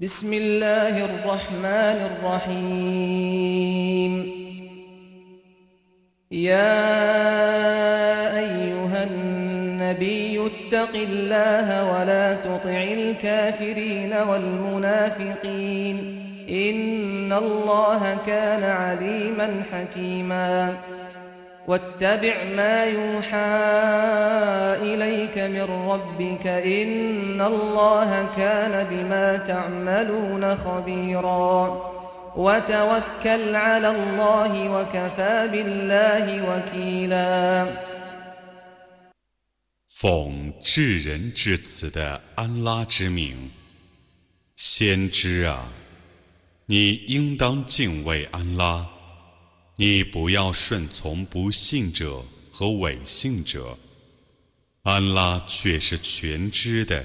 بسم الله الرحمن الرحيم. يا أيها النبي اتق الله ولا تطع الكافرين والمنافقين. إن الله كان عليما حكيما. واتبع ما يوحى إليك من ربك إن الله كان بما تعملون خبيرا وتوكل على الله وكفى بالله وكيلا 奉至仁至慈的安拉之名，先知啊，你应当敬畏安拉。 你不要顺从不信者和伪信者，安拉却是全知的，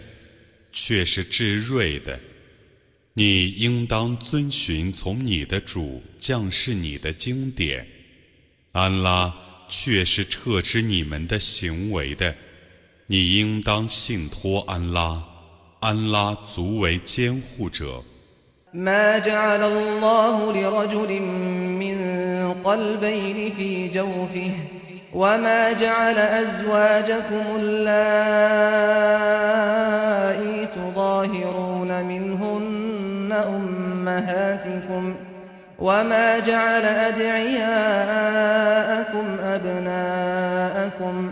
却是至睿的。你应当遵循从你的主降世你的经典，安拉却是撤知你们的行为的。你应当信托安拉，安拉足为监护者。ما جعل الله لرجل من قلبين في جوفه وما جعل أزواجكم اللائي تظاهرون منهن أمهاتكم وما جعل أدعياءكم أبناءكم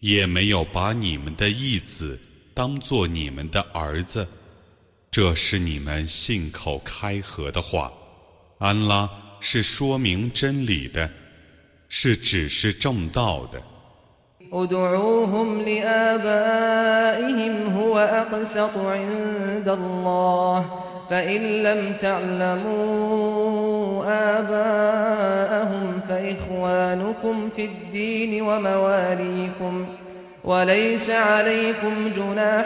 也没有把你们的义子当做你们的儿子，这是你们信口开河的话。安拉是说明真理的，是指示正道的。آباءهم فإخوانكم في الدين ومواليكم وليس عليكم جناح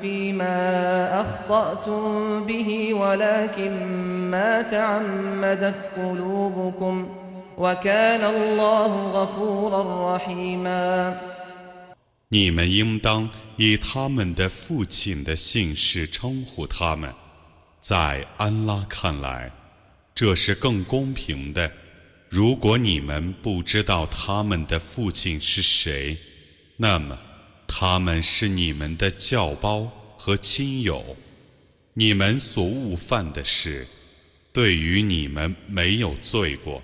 فيما أخطأتم به ولكن ما تعمدت قلوبكم وكان الله غفورا رحيما 你们应当以他们的父亲的姓氏称呼他们， 在安拉看来。这是更公平的。如果你们不知道他们的父亲是谁，那么他们是你们的教胞和亲友。你们所误犯的事，对于你们没有罪过；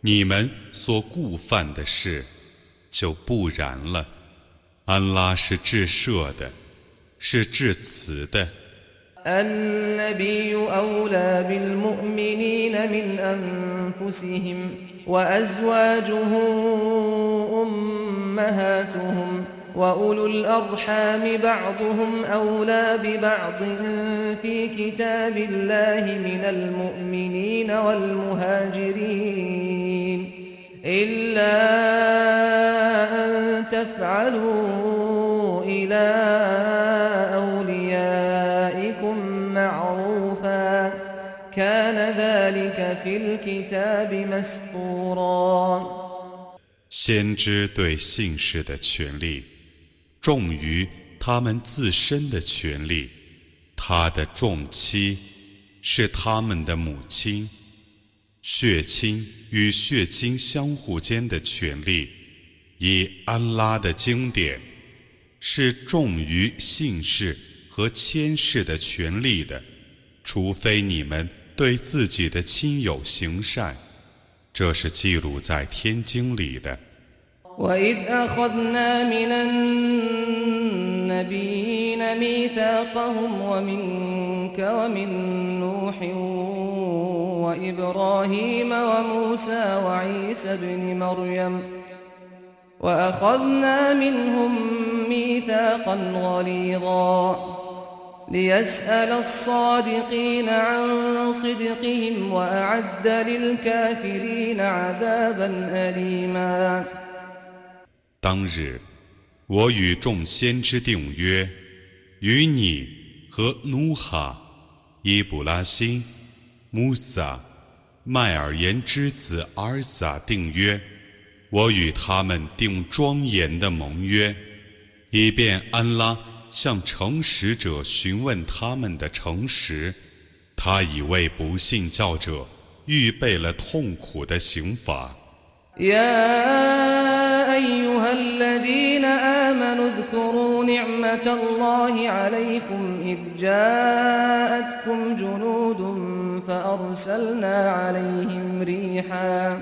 你们所故犯的事，就不然了。安拉是至赦的，是至慈的。النبي أولى بالمؤمنين من أنفسهم وأزواجه أمهاتهم وأولو الأرحام بعضهم أولى ببعض في كتاب الله من المؤمنين والمهاجرين إلا أن تفعلوا إلى 先知对姓氏的权利重于他们自身的权利。他的重妻是他们的母亲，血亲与血亲相互间的权利，以安拉的经典是重于姓氏和牵氏的权利的，除非你们。对自己的亲友行善，这是记录在天经里的。وإذ أخذنا من النبيين ميثاقهم ومنك ومن نوح وإبراهيم وموسى وعيسى ابن مريم وأخذنا منهم ميثاقا غليظا ليسأل الصادقين عن صدقهم وأعد للكافرين عذابا أليما 当日，我与众先知定约，与你和努哈、伊布拉辛、穆萨、麦尔言之子阿尔撒定约，我与他们定庄严的盟约，以便安拉。 向诚实者询问他们的诚实，他已为不信教者预备了痛苦的刑罚。يا أيها الذين آمنوا اذكروا نعمة الله عليكم إذ جاءتكم جنود فأرسلنا عليهم ريحاً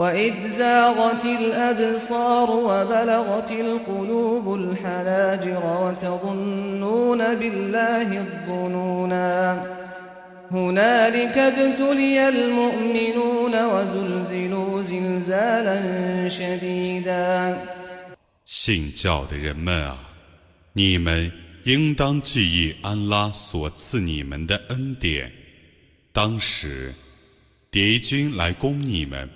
وإذ زاغت الأبصار وبلغت القلوب الحناجر وتظنون بالله الظنونا هنالك ابتلي المؤمنون وزلزلوا زلزالا شديدا 信教的人们啊，你们应当记忆安拉所赐你们的恩典。当时，敌军来攻你们。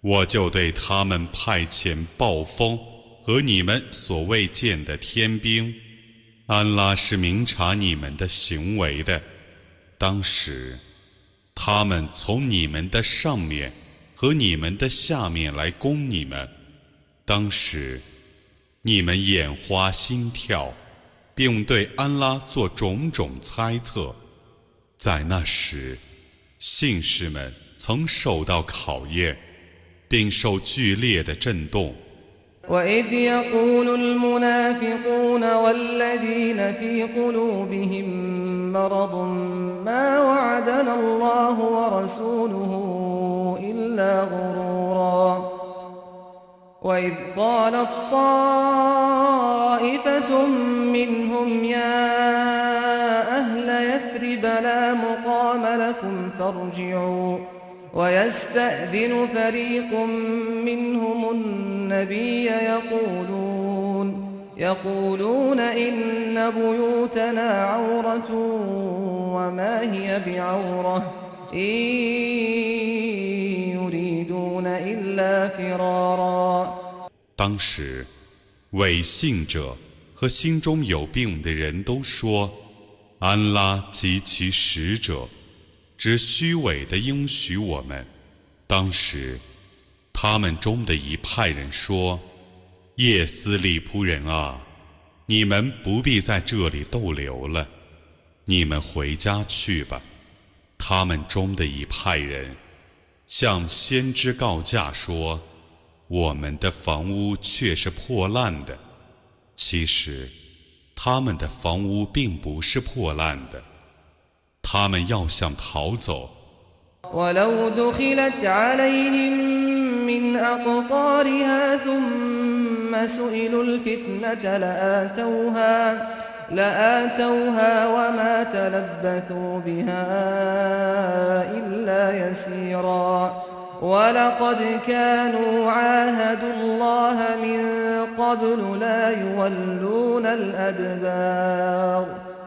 我就对他们派遣暴风和你们所未见的天兵。安拉是明察你们的行为的。当时，他们从你们的上面和你们的下面来攻你们。当时，你们眼花心跳，并对安拉做种种猜测。在那时，信士们曾受到考验。并受剧烈的震动。وإذ يقول المنافقون والذين في قلوبهم مرض ما وعدنا الله ورسوله إلا غرورا وإذ قالت طائفة منهم يا أهل يثرب لا مقام لكم فارجعوا ويستأذن فريق منهم النبي يقولون يقولون إن بيوتنا عورة وما هي بعورة إن يريدون إلا فرارا 当时，伪信者和心中有病的人都说：“安拉及其使者。” 只虚伪的应许我们。当时，他们中的一派人说：“叶斯利仆人啊，你们不必在这里逗留了，你们回家去吧。”他们中的一派人向先知告假说：“我们的房屋却是破烂的。”其实，他们的房屋并不是破烂的。他们要想逃走。ولو دخلت عليهم من أقطارها ثم سئلوا الفتنة لآتوها لآتوها وما تلبثوا بها إلا يسيرا ولقد كانوا عاهدوا الله من قبل لا يولون الأدبار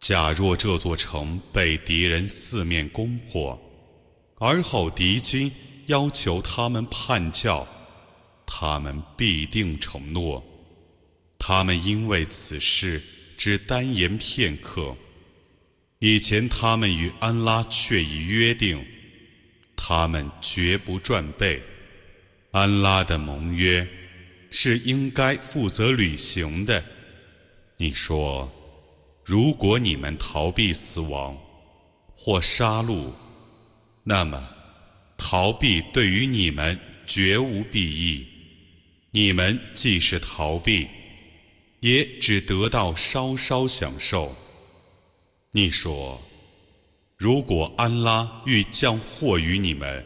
假若这座城被敌人四面攻破，而后敌军要求他们叛教，他们必定承诺。他们因为此事只单言片刻。以前他们与安拉却已约定，他们绝不转背。安拉的盟约是应该负责履行的。你说，如果你们逃避死亡或杀戮，那么逃避对于你们绝无裨益。你们既是逃避，也只得到稍稍享受。你说：“如果安拉欲降祸于你们，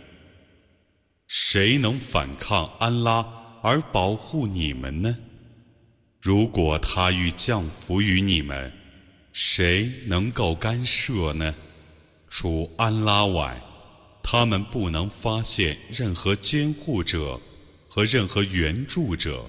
谁能反抗安拉而保护你们呢？如果他欲降福于你们，谁能够干涉呢？除安拉外，他们不能发现任何监护者和任何援助者。”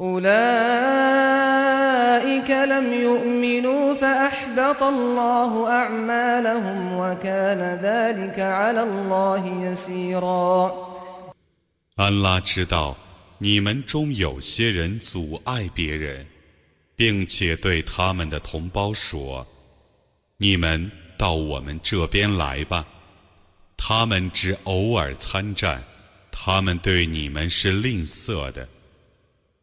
أولئك لم يؤمنوا فأحبط الله أعمالهم وكان ذلك على الله يسيرا 安拉知道你们中有些人阻碍别人，并且对他们的同胞说：“你们到我们这边来吧。”他们只偶尔参战，他们对你们是吝啬的。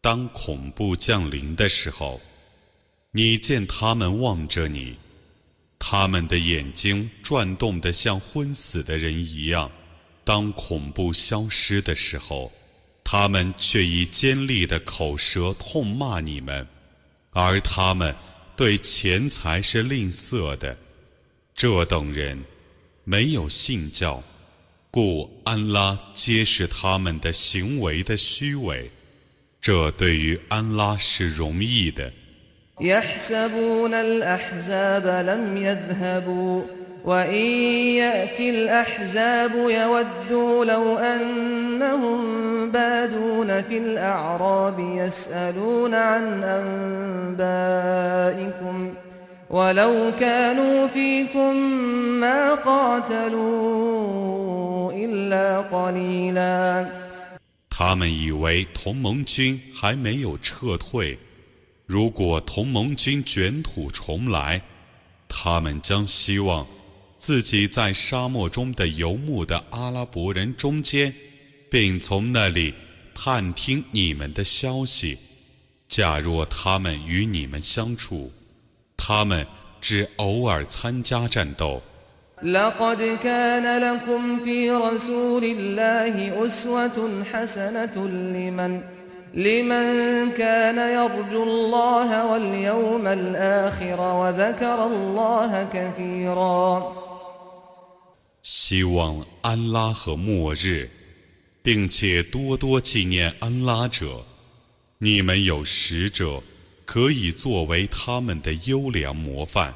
当恐怖降临的时候，你见他们望着你，他们的眼睛转动得像昏死的人一样；当恐怖消失的时候，他们却以尖利的口舌痛骂你们，而他们对钱财是吝啬的。这等人没有信教，故安拉揭示他们的行为的虚伪。这对于安拉是容易的。يحسبون الأحزاب لم يذهبوا وإن يأتي الأحزاب يودوا لو أنهم بادون في الأعراب يسألون عن أنبائكم ولو كانوا فيكم ما قاتلوا إلا قليلاً 他们以为同盟军还没有撤退，如果同盟军卷土重来，他们将希望自己在沙漠中的游牧的阿拉伯人中间，并从那里探听你们的消息。假若他们与你们相处，他们只偶尔参加战斗。لقد كان لكم في رسول الله أسوة حسنة لمن لمن كان يرجو الله واليوم الآخر وذكر الله كثيرا 希望安拉和末日，并且多多纪念安拉者。你们有使者，可以作为他们的优良模范。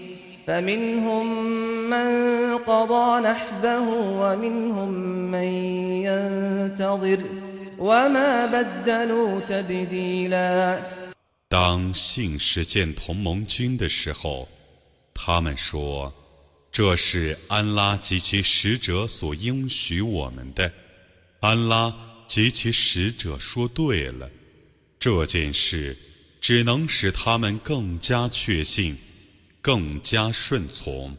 فمنهم من قضى نحبه ومنهم من ينتظر وما بدلوا تبديلا 当信使见同盟军的时候，他们说：“这是安拉及其使者所应许我们的。”安拉及其使者说对了，这件事只能使他们更加确信。 更加顺从。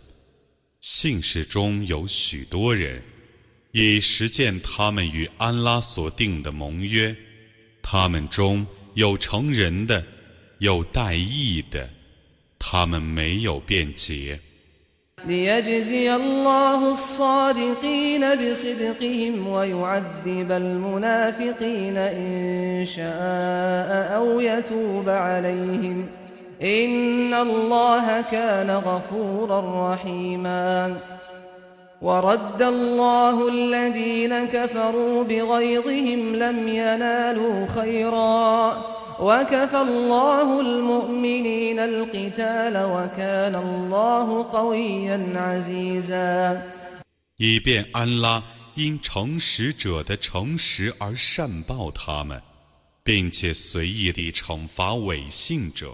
信士中有许多人， 以实践他们与安拉所定的盟约。他们中有成人的，有代义的，他们没有辩解。ليجزي الله الصادقين بصدقهم ويعذب المنافقين إن شاء أو يتوب عليهم إن الله كان غفورا رحيما ورد الله الذين كفروا بغيظهم لم ينالوا خيرا 以便安拉因诚实者的诚实而善报他们，并且随意地惩罚违信者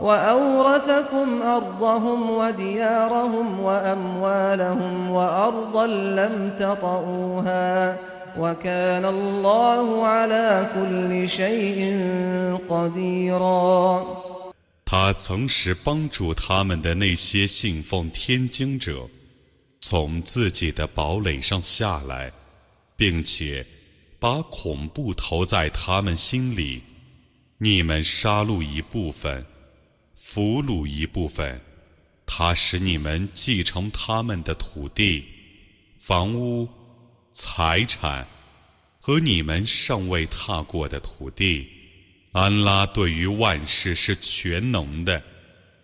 وأورثكم أرضهم وديارهم وأموالهم وأرضا لم تطئوها وكان الله على كل شيء قديرا 他曾使帮助他们的那些信奉天经者， 从自己的堡垒上下来，并且把恐怖投在他们心里。你们杀戮一部分。俘虏一部分，他使你们继承他们的土地、房屋、财产和你们尚未踏过的土地。安拉对于万事是全能的。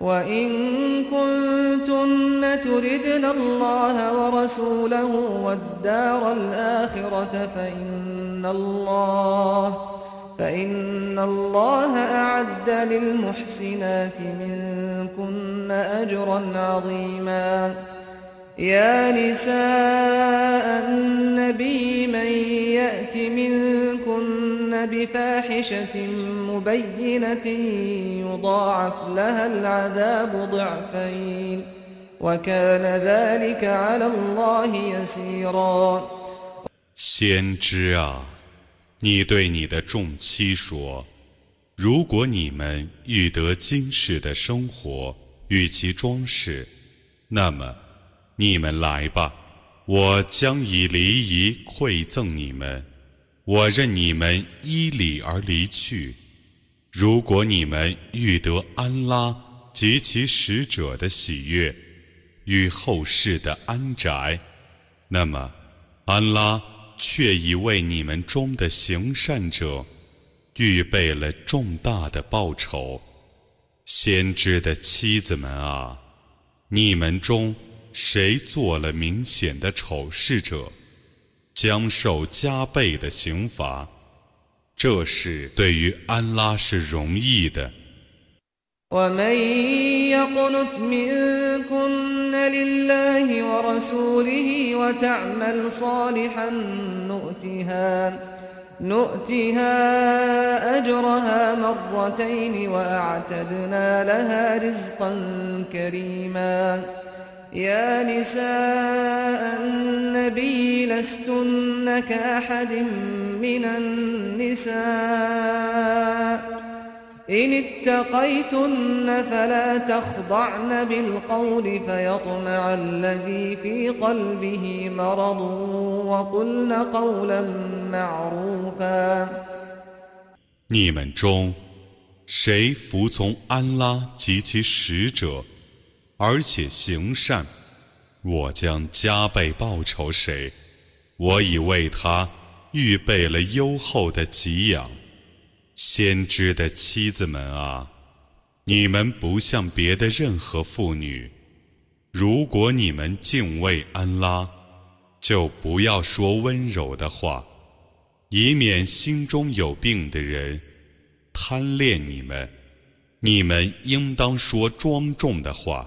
وإن كنتن تردن الله ورسوله والدار الآخرة فإن الله فإن الله أعد للمحسنات منكن أجرا عظيما. يا نساء النبي من يأت منكن بفاحشة مبينة يضاعف لها العذاب ضعفين وكان ذلك على الله يسيرا 先知啊，你对你的众妻说：如果你们欲得今世的生活与其装饰，那么。你们来吧，我将以礼仪馈赠你们， 我任你们依礼而离去。如果你们欲得安拉及其使者的喜悦与后世的安宅，那么安拉却已为你们中的行善者预备了重大的报酬。先知的妻子们啊，你们中。谁做了明显的丑事者，将受加倍的刑罚。这是对于安拉是容易的。يا نساء النبي لستن كأحد من النساء إن اتقيتن فلا تخضعن بالقول فيطمع الذي في قلبه مرض وقلن قولا معروفا 你们中谁服从安拉及其使者？而且行善， 我将加倍报酬谁？ 我已为他预备了优厚的给养。先知的妻子们啊，你们不像别的任何妇女。如果你们敬畏安拉，就不要说温柔的话，以免心中有病的人贪恋你们。你们应当说庄重的话。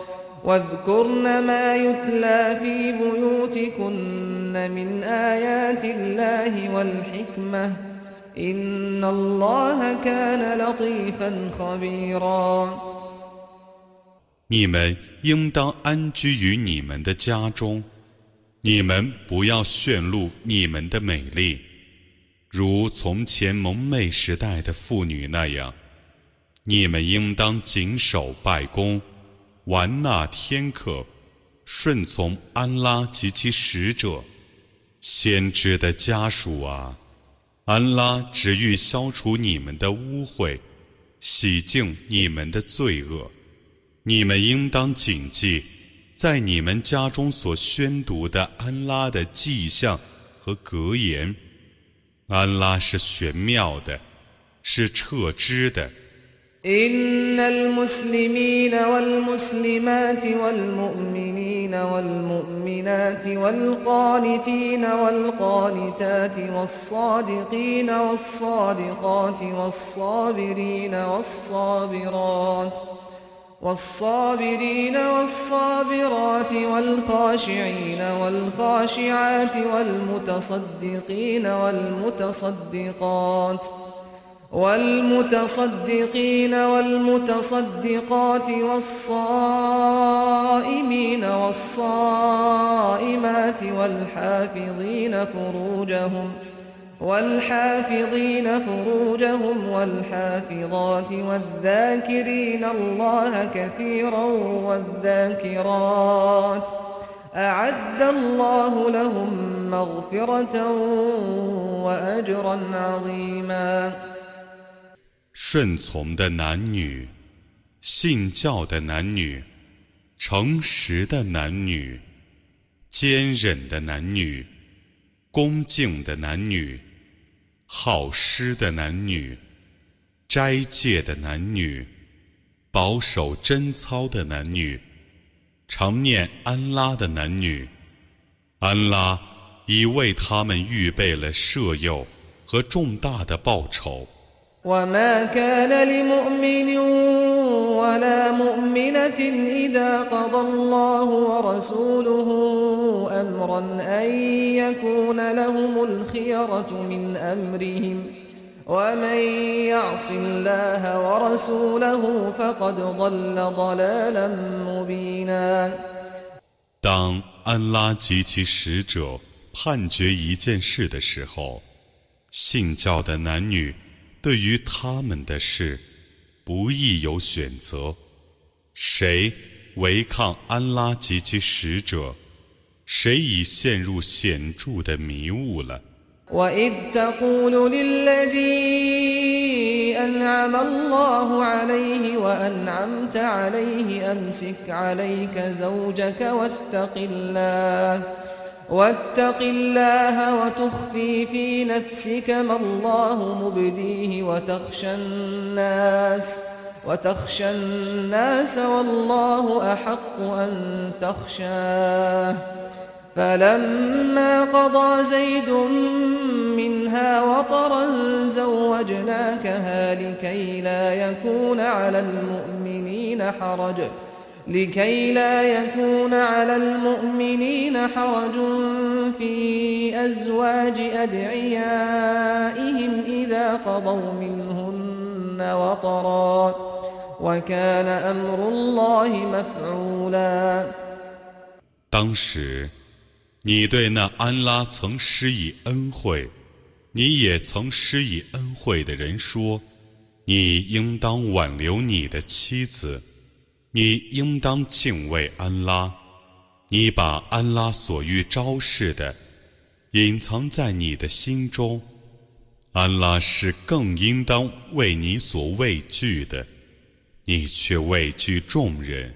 واذكرن ما يتلى في بيوتكن من آيات الله والحكمة إن الله كان لطيفا خبيرا 你们应当安居于你们的家中，你们不要炫露你们的美丽，如从前蒙昧时代的妇女那样。你们应当谨守拜功。 完纳天课，顺从安拉及其使者，先知的家属啊！安拉只欲消除你们的污秽，洗净你们的罪恶。你们应当谨记，在你们家中所宣读的安拉的迹象和格言。安拉是玄妙的，是彻知的。إن المسلمين والمسلمات والمؤمنين والمؤمنات والقانتين والقانتات والصادقين والصادقات والصابرين والصابرات والصابرين والصابرات والخاشعين والخاشعات والمتصدقين والمتصدقات والمتصدقين والمتصدقات والصائمين والصائمات والحافظين فروجهم والحافظين فروجهم والحافظات والذاكرين الله كثيرا والذاكرات أعد الله لهم مغفرة وأجرا عظيما 顺从的男女，信教的男女，诚实的男女，坚忍的男女，恭敬的男女，好施的男女，斋戒的男女，保守贞操的男女，常念安拉的男女，安拉已为他们预备了赦宥和重大的报酬。وما كان لمؤمن ولا مؤمنة إذا قضى الله ورسوله أمرا أن يكون لهم الخيرة من أمرهم ومن يعص الله ورسوله فقد ضل ضلالا مبينا 当安拉及其使者判决一件事的时候，信教的男女 对于他们的事，不易有选择。谁违抗安拉及其使者，谁已陷入显著的迷雾了。واتق الله وتخفي في نفسك ما الله مبديه وتخشى الناس وتخشى الناس والله أحق أن تخشاه. فلما قضى زيد منها وطرا زوجناكها لكي لا يكون على المؤمنين حرج. لكي لا يكون على المؤمنين حرج في أزواج أدعيائهم إذا قضوا منهن وطرا وكان أمر الله مفعولا 当时， 你对那安拉曾施以恩惠，你也曾施以恩惠的人说：“你应当挽留你的妻子， 你应当敬畏安拉。你把安拉所欲昭示的隐藏在你的心中，安拉是更应当为你所畏惧的，你却畏惧众人。”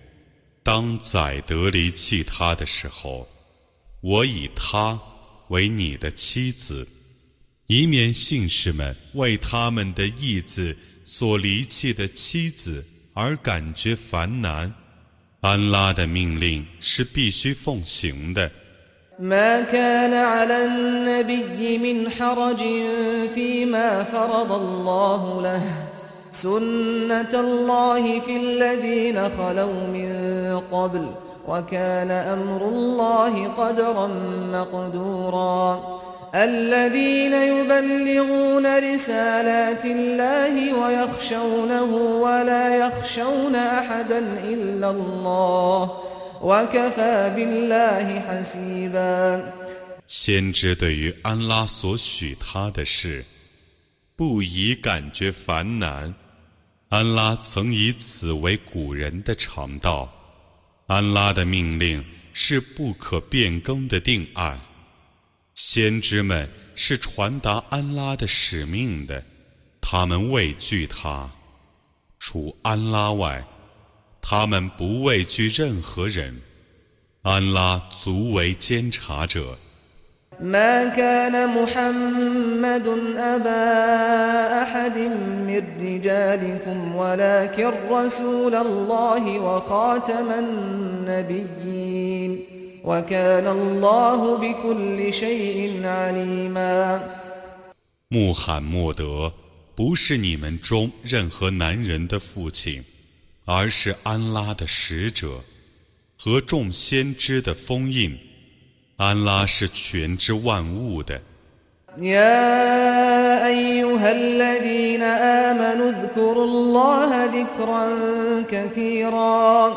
当宰得离弃他的时候，我以他为你的妻子，以免信士们为他们的义子所离弃的妻子而感觉烦难。安拉的命令是必须奉行的。سنة الله في الذين خلوا من قبل وكان أمر الله قدرا مقدورا الذين يبلغون رسالات الله ويخشونه ولا يخشون أحدا إلا الله وكفى بالله حسيبا 先知对于安拉所许他的事，不宜感觉烦难。安拉曾以此为古人的常道，安拉的命令是不可变更的定案。 先知们是传达安拉的使命的，他们畏惧他，除安拉外，他们不畏惧任何人。安拉足为监察者。ما كان محمد أبا أحد من رجالكم ولكن رسول الله وخاتم النبيين وكان الله بكل شيء عليما 穆罕默德不是你们中任何男人的父亲，而是安拉的使者和众先知的封印。安拉是全知万物的。يا أيها الذين آمنوا اذكروا الله ذكرا كثيرا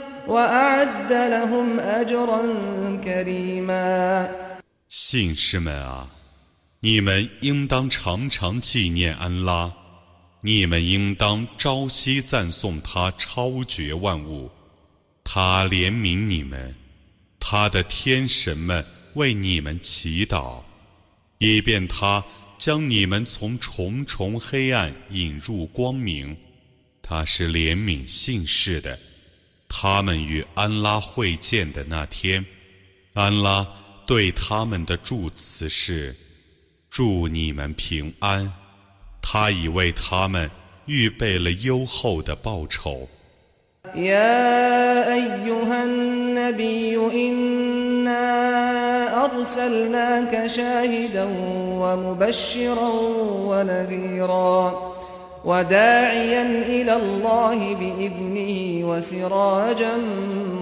信士们啊，你们应当常常纪念安拉，你们应当朝夕赞颂他超绝万物，他怜悯你们，他的天神们为你们祈祷，以便他将你们从重重黑暗引入光明，他是怜悯信士的。他们与安拉会见的那天，安拉对他们的祝词是：“祝你们平安。”他已为他们预备了优厚的报酬。وداعيا إلى الله بإذنه وسراجا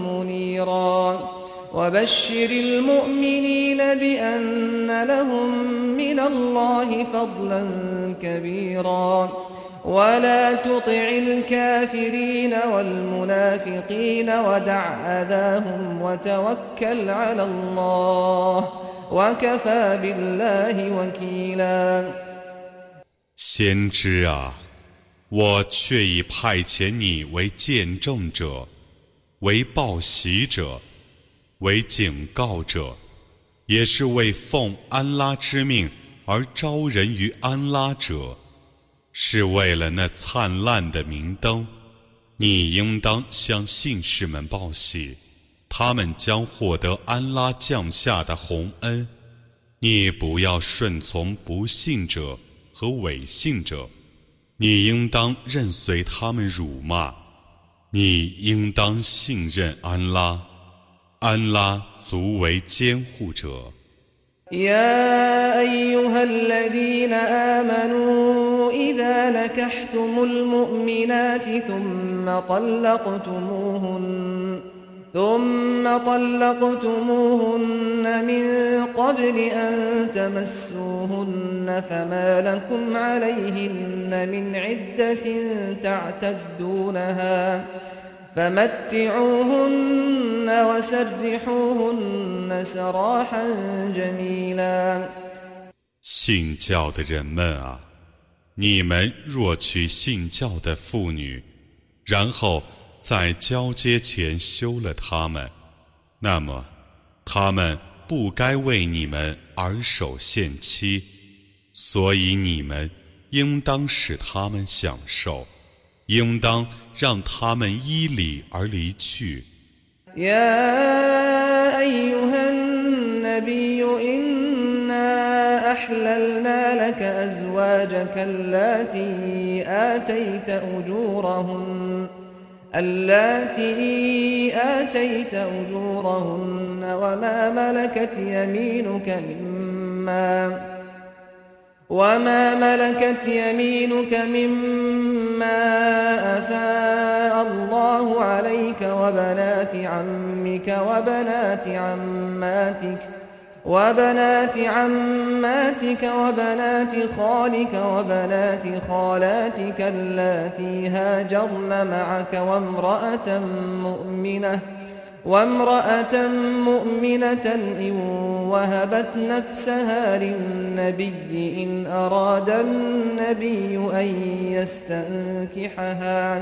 منيرا وبشر المؤمنين بأن لهم من الله فضلا كبيرا ولا تطع الكافرين والمنافقين ودع أذاهم وتوكل على الله وكفى بالله وكيلا 先知啊， 我却已派遣你为见证者，为报喜者，为警告者，也是为奉安拉之命而招人于安拉者。是为了那灿烂的明灯，你应当向信士们报喜，他们将获得安拉降下的洪恩。你不要顺从不信者和伪信者，你应当任随他们辱骂。你应当信任安拉，安拉足为监护者。 يا أيها الذين آمنوا إذا نكحتم المؤمنات ثم طلقتموهن ثم طلقتموهن من قبل أن تمسوهن فما لكم عليهن من عدة تعتدونها فمتعوهن وسرحوهن سراحا جميلا 信教的人们啊，你们若娶信教的妇女，然后 在交接前休了他们，那么他们不该为你们而守限期，所以你们应当使他们享受。应当让他们依礼而离去。يا أيها النبي إنا أحللنا لك أزواجك اللاتي آتيت أجورهن اللاتي آتيت أجورهن وما ملكت يمينك مما وما ملكت يمينك مما أفاء الله عليك وبنات عمك وبنات عماتك وبنات عماتك وبنات خالك وبنات خالاتك اللاتي هاجرن معك وامرأة مؤمنة وامرأة مؤمنة إن وهبت نفسها للنبي إن أراد النبي أن يستنكحها.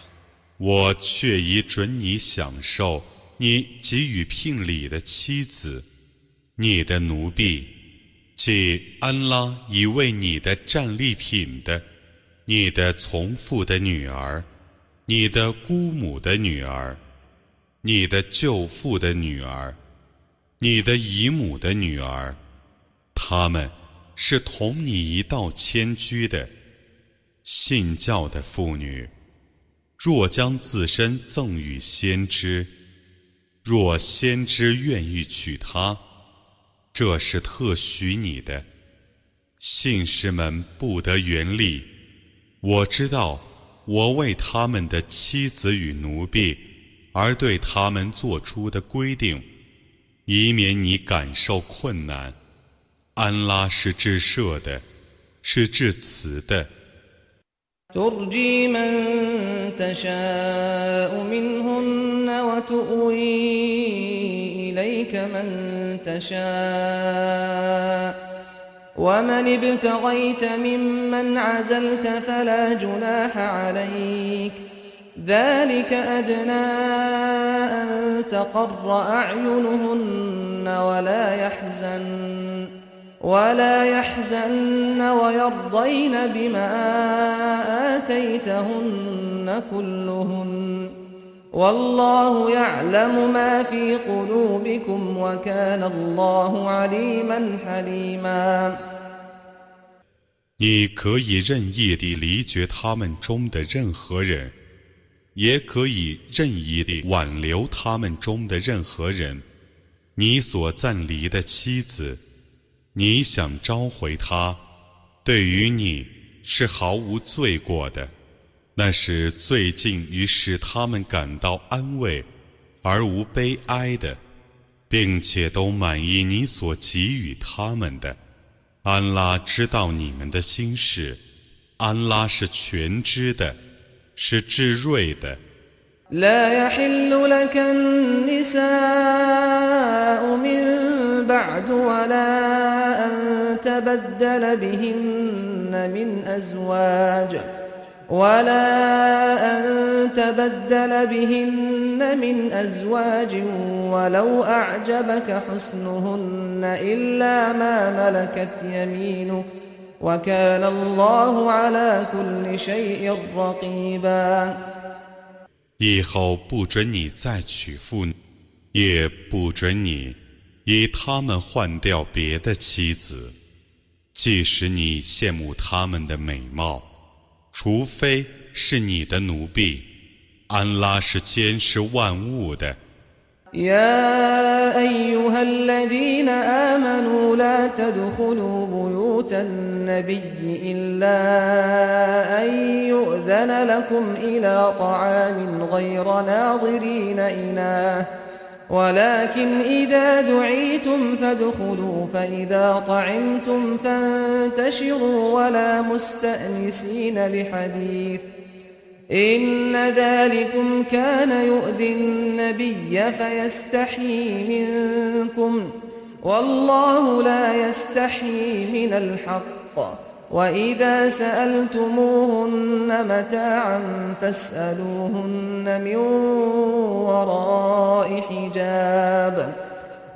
我却已准你享受你给予聘礼的妻子，你的奴婢。即安拉已为你的战利品的、你的从父的女儿、你的姑母的女儿、你的舅父的女儿、你的姨母的女儿，他们是同你一道迁居的信教的妇女。若将自身赠与先知，若先知愿意娶她。这是特许你的，信士们不得原力。我知道，我为他们的妻子与奴婢而对他们做出的规定，以免你感受困难。安拉是至赦的，是至慈的。إليك من تشاء. ومن ابتغيت ممن عزلت فلا جناح عليك. ذلك أدنى أن تقر أعينهن ولا يحزن. ولا يحزن ويرضين بما آتيتهن كلهن 你可以任意地离绝他们中的任何人，也可以任意地挽留他们中的任何人。你所暂离的妻子， 你想召回她，对于你是毫无罪过的。那是最近于使他们感到安慰，而无悲哀的，并且都满意你所给予他们的。安拉知道你们的心事，安拉是全知的，是智睿的。 ولا أن تبدل بهن من أزواج ولو أعجبك حسنهن إلا ما ملكت يمينك وكان الله على كل شيء رقيبا 以后不准你再娶妇女，也不准你以他们换掉别的妻子， 即使你羡慕他们的美貌，除非是你的奴婢。安拉是监视万物的。 يا أيها الذين آمنوا لا تدخلوا بيوت النبي إلا أن يؤذن لكم إلى طعام غير ناظرين إناه ولكن إذا دعيتم فادخلوا فإذا طعمتم فانتشروا ولا مستأنسين لحديث. إن ذلكم كان يؤذي النبي فيستحيي منكم والله لا يستحيي من الحق. وإذا سألتموهن متاعا فاسألوهن من وراء حجاب.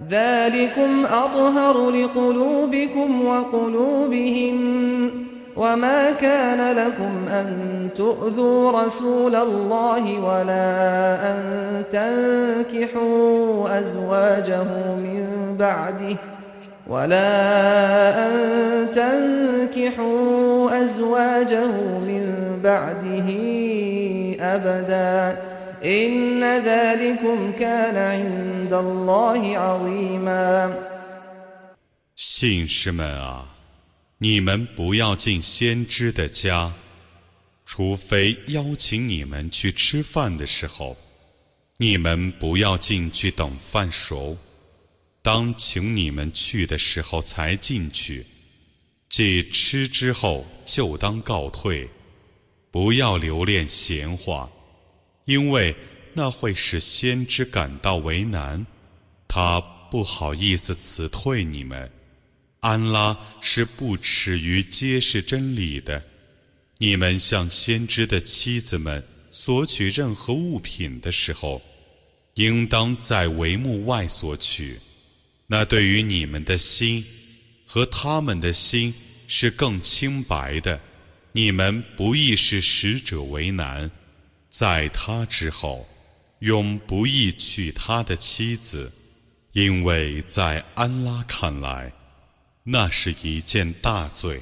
ذلكم أطهر لقلوبكم وقلوبهن. وما كان لكم أن تؤذوا رسول الله ولا أن تنكحوا أزواجه من بعده. ولا أن تنكحوا أزواجه من بعده أبدا إن ذلكم كان عند الله عظيما 信士们啊，你们不要进先知的家，除非邀请你们去吃饭的时候，你们不要进去等饭熟。 当请你们去的时候才进去，即吃之后就当告退，不要留恋闲话，因为那会使先知感到为难，他不好意思辞退你们。安拉是不耻于揭示真理的。你们向先知的妻子们索取任何物品的时候，应当在帷幕外索取。那对于你们的心和他们的心是更清白的。你们不易使使者为难，在他之后，永不易娶他的妻子，因为在安拉看来。那是一件大罪。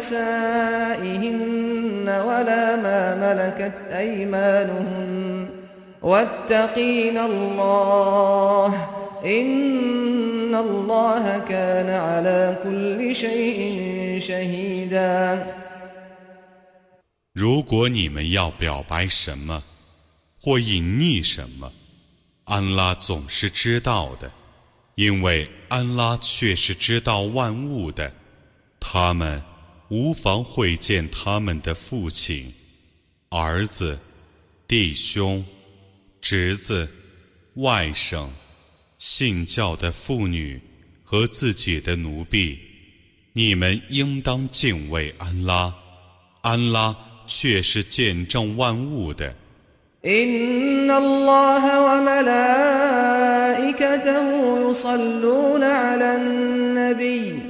نسائهن ولا ما ملكت أيمانهن واتقين الله إن الله كان على كل شيء شهيدا 如果你们要表白什么，或隐匿什么，安拉总是知道的，因为安拉却是知道万物的。他们 无妨会见他们的父亲、儿子、弟兄、侄子、外甥、信教的妇女和自己的奴婢。你们应当敬畏安拉，安拉。却是见证万物的。 إن الله وملائكته يصلون على النبي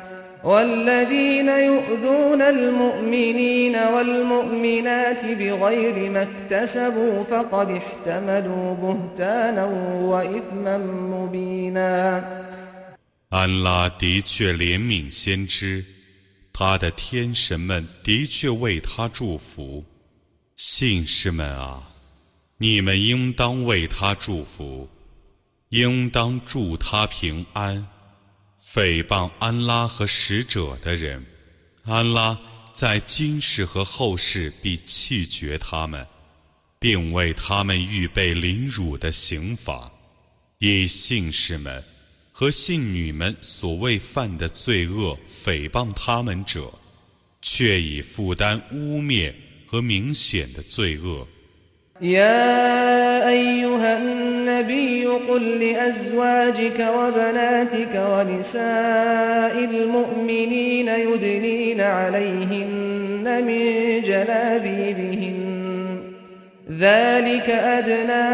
والذين يؤذون المؤمنين والمؤمنات بغير ما اكتسبوا فقد احتملوا بهتانا وإثما مبينا 安拉的确怜悯先知，他的天神们的确为他祝福。信士们啊，你们应当为他祝福，应当祝他平安。 诽谤安拉和使者的人，安拉在今世和后世必弃绝他们，并为他们预备凌辱的刑罚。以信士们和信女们所谓犯的罪恶诽谤他们者，却已负担污蔑。和明显的罪恶。يا أيها النبي قل لأزواجك وبناتك ونساء المؤمنين يدنين عليهن من جلابيبهن ذلك أدنى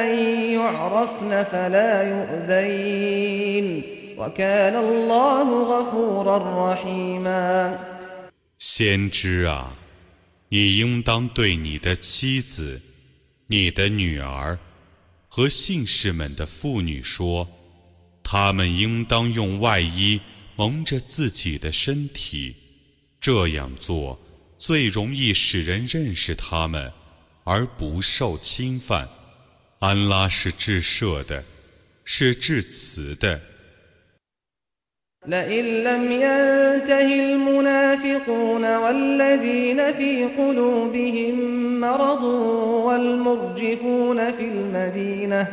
أن يعرفن فلا يؤذين وكان الله غفورا رحيما 先知啊！你应当对你的妻子、你的女儿 和信士们的妇女说：他们应当用外衣蒙着自己的身体，这样做最容易使人认识他们，而不受侵犯。安拉是至赦的，是至慈的。لئن لم ينته المنافقون والذين في قلوبهم مرض والمرجفون في المدينة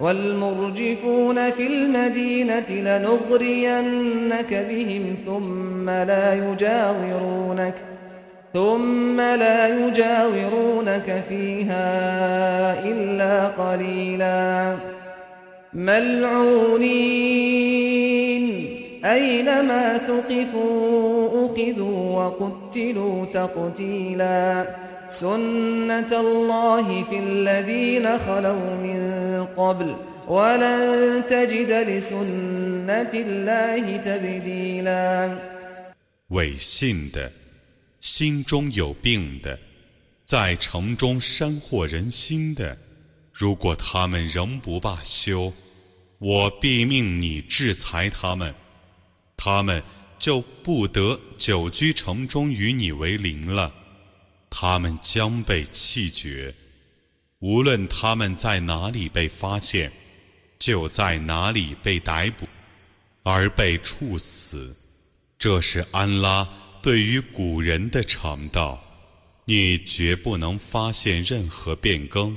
والمرجفون في المدينة لنغرينك بهم ثم لا يجاورونك ثم لا يجاورونك فيها إلا قليلا ملعونين أينما ثقفوا أخذوا وقتلوا تقتيلا سنة الله في الذين خلوا من قبل ولن تجد لسنة الله تبديلا 伪信的，心中有病的，在城中煽惑人心的，如果他们仍不罢休，我必命你制裁他们。 他们就不得久居城中与你为邻了，他们将被弃绝。无论他们在哪里被发现，就在哪里被逮捕，而被处死。这是安拉对于古人的常道，你绝不能发现任何变更。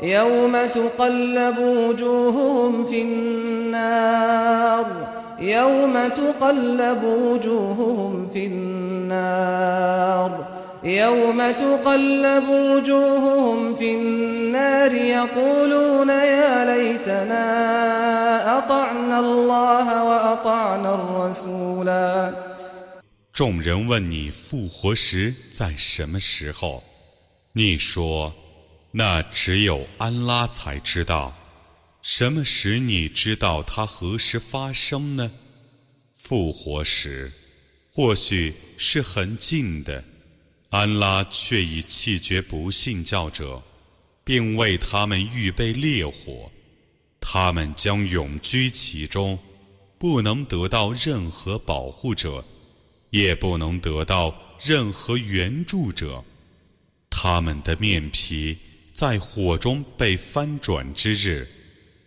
يوم تقلب وجوههم في النار يوم تقلب وجوههم في النار يوم تقلب وجوههم في النار يقولون يا ليتنا أطعنا الله وأطعنا الرسولا 众人问你复活时在什么时候？你说。 那只有安拉才知道，什么使你知道它何时发生呢？复活时，或许是很近的。安拉却已弃绝不信教者，并为他们预备烈火，他们将永居其中，不能得到任何保护者，也不能得到任何援助者。他们的面皮。在火中被翻转之日，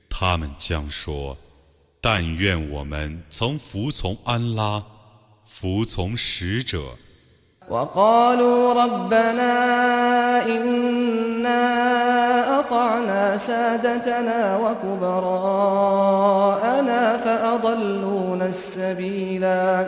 他们将说：“但愿我们曾服从安拉，服从使者。” وقالوا ربنا إنا أطعنا سادتنا وكبراءنا فأضلونا السبيلا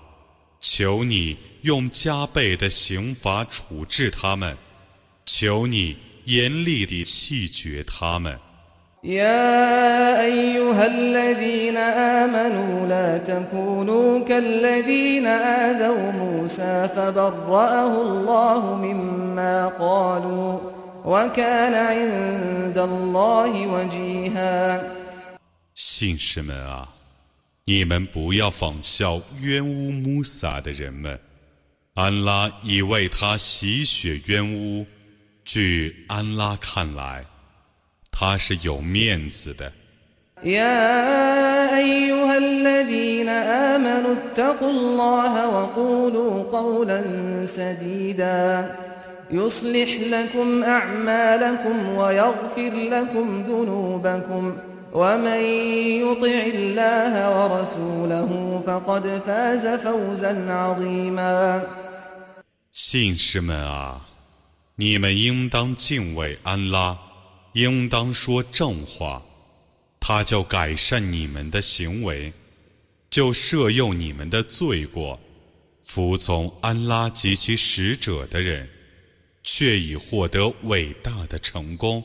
求你用加倍的刑罚处置他们，求你严厉地弃绝他们。” يا أيها الذين آمنوا لا تكونوا كالذين آذوا موسى فبرأه الله مما قالوا وكان عند الله وجيها 信士们啊， 你们不要仿效冤污穆萨的人们，安拉已为他洗雪冤污。据安拉看来。他是有面子的。يا أيها الذين آمنوا اتقوا الله وقولوا قولا سديدا يصلح لكم أعمالكم ويغفر لكم ذنوبكم ومن يطع الله ورسوله فقد فاز فوزا عظيما 信士们啊，你们应当敬畏安拉。应当说正话，他就改善你们的行为，就赦宥你们的罪过。服从安拉及其使者的人，却已获得伟大的成功。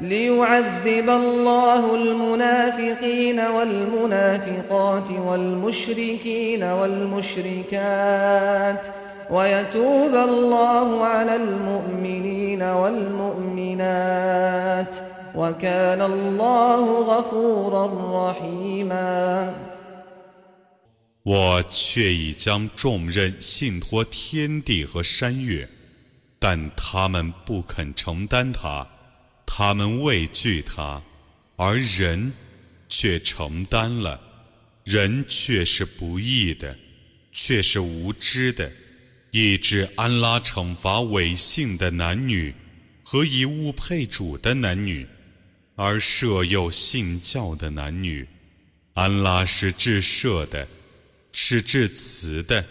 ليعذب الله المنافقين والمنافقات والمشركين والمشركات ويتوب الله على المؤمنين والمؤمنات 我却已将重任信托天地和山岳，但他们不肯承担它， 他们畏惧它，而人却承担了。人却是不义的，却是无知的，以致安拉惩罚违信的男女和以物配主的男女。而设有信教的男女，安拉是至赦的，是至慈的。